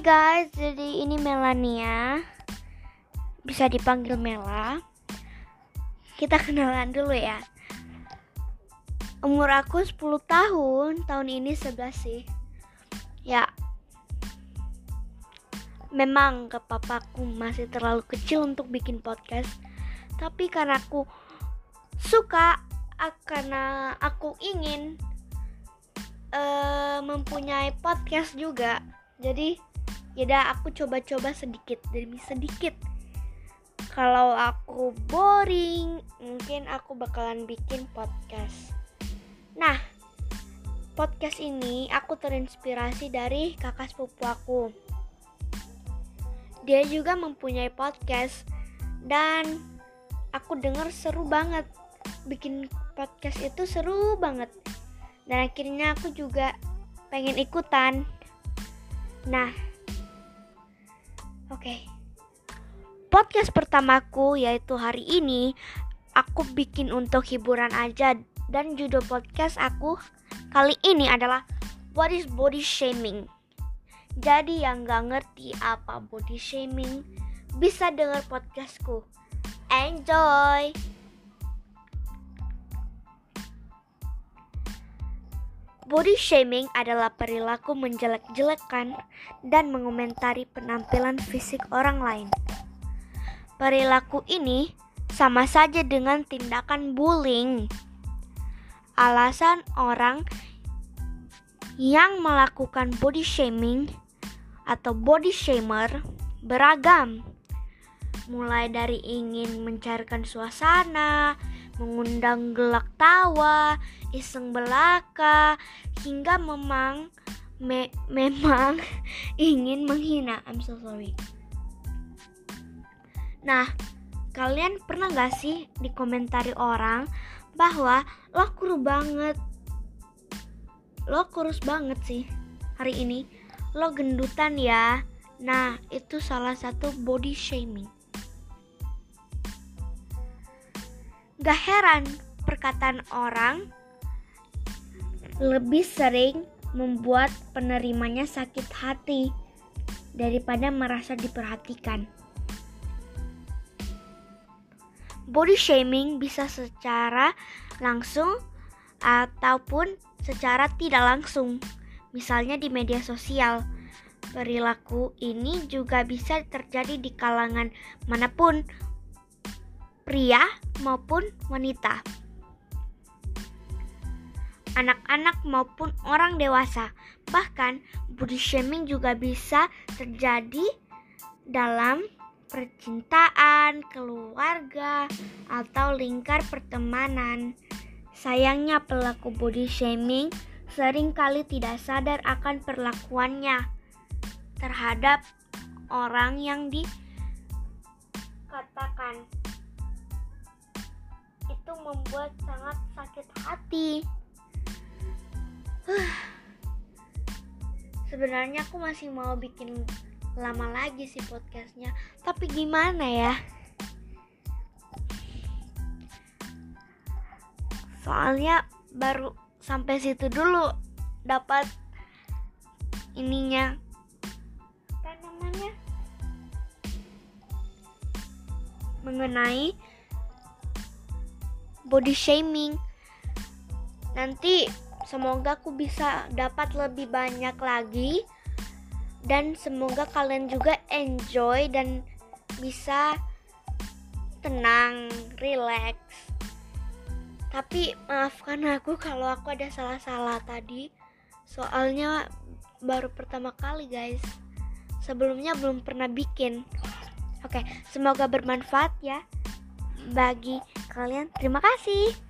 Guys, jadi ini Melania. Bisa dipanggil Mela. Kita kenalan dulu ya. Umur aku 10 tahun Tahun ini 11 sih. Ya. Memang ke papaku masih terlalu kecil untuk bikin podcast. Tapi karena aku suka Karena aku ingin uh, mempunyai podcast juga. Jadi ya aku coba-coba sedikit demi sedikit. Kalau aku boring mungkin aku bakalan bikin podcast. Nah podcast ini aku terinspirasi dari kakak sepupu aku. Dia juga mempunyai podcast dan aku dengar seru banget. Bikin podcast itu seru banget. Dan akhirnya aku juga pengen ikutan. Nah, oke. Okay. Podcast pertamaku yaitu hari ini aku bikin untuk hiburan aja dan judul podcast aku kali ini adalah What is body shaming? Jadi yang gak ngerti apa body shaming bisa denger podcastku. Enjoy! Body shaming adalah perilaku menjelek-jelekan dan mengomentari penampilan fisik orang lain. Perilaku ini sama saja dengan tindakan bullying. Alasan orang yang melakukan body shaming atau body shamer beragam, mulai dari ingin mencairkan suasana, mengundang gelak tawa, iseng belaka, hingga memang me, memang ingin menghina. I'm so sorry. Nah, kalian pernah gak sih dikomentari orang bahwa lo kurus banget, lo kurus banget sih hari ini, lo gendutan ya. Nah, itu salah satu body shaming. Gak heran perkataan orang lebih sering membuat penerimanya sakit hati daripada merasa diperhatikan. Body shaming bisa secara langsung ataupun secara tidak langsung. Misalnya di media sosial. Perilaku ini juga bisa terjadi di kalangan mana pun, pria maupun wanita, anak-anak maupun orang dewasa. Bahkan, body shaming juga bisa terjadi dalam percintaan, keluarga, atau lingkar pertemanan. Sayangnya, pelaku body shaming sering kali tidak sadar akan perlakuannya terhadap orang yang dikatakan membuat sangat sakit hati. Sebenarnya aku masih mau bikin lama lagi sih podcastnya, tapi gimana ya? Soalnya baru sampai situ dulu dapat ininya apa mengenai body shaming. Nanti semoga aku bisa dapat lebih banyak lagi dan semoga kalian juga enjoy dan bisa tenang, relax. Tapi maafkan aku kalau aku ada salah-salah tadi. Soalnya baru pertama kali, guys. Sebelumnya belum pernah bikin. Oke, semoga bermanfaat ya bagi kalian. Terima kasih.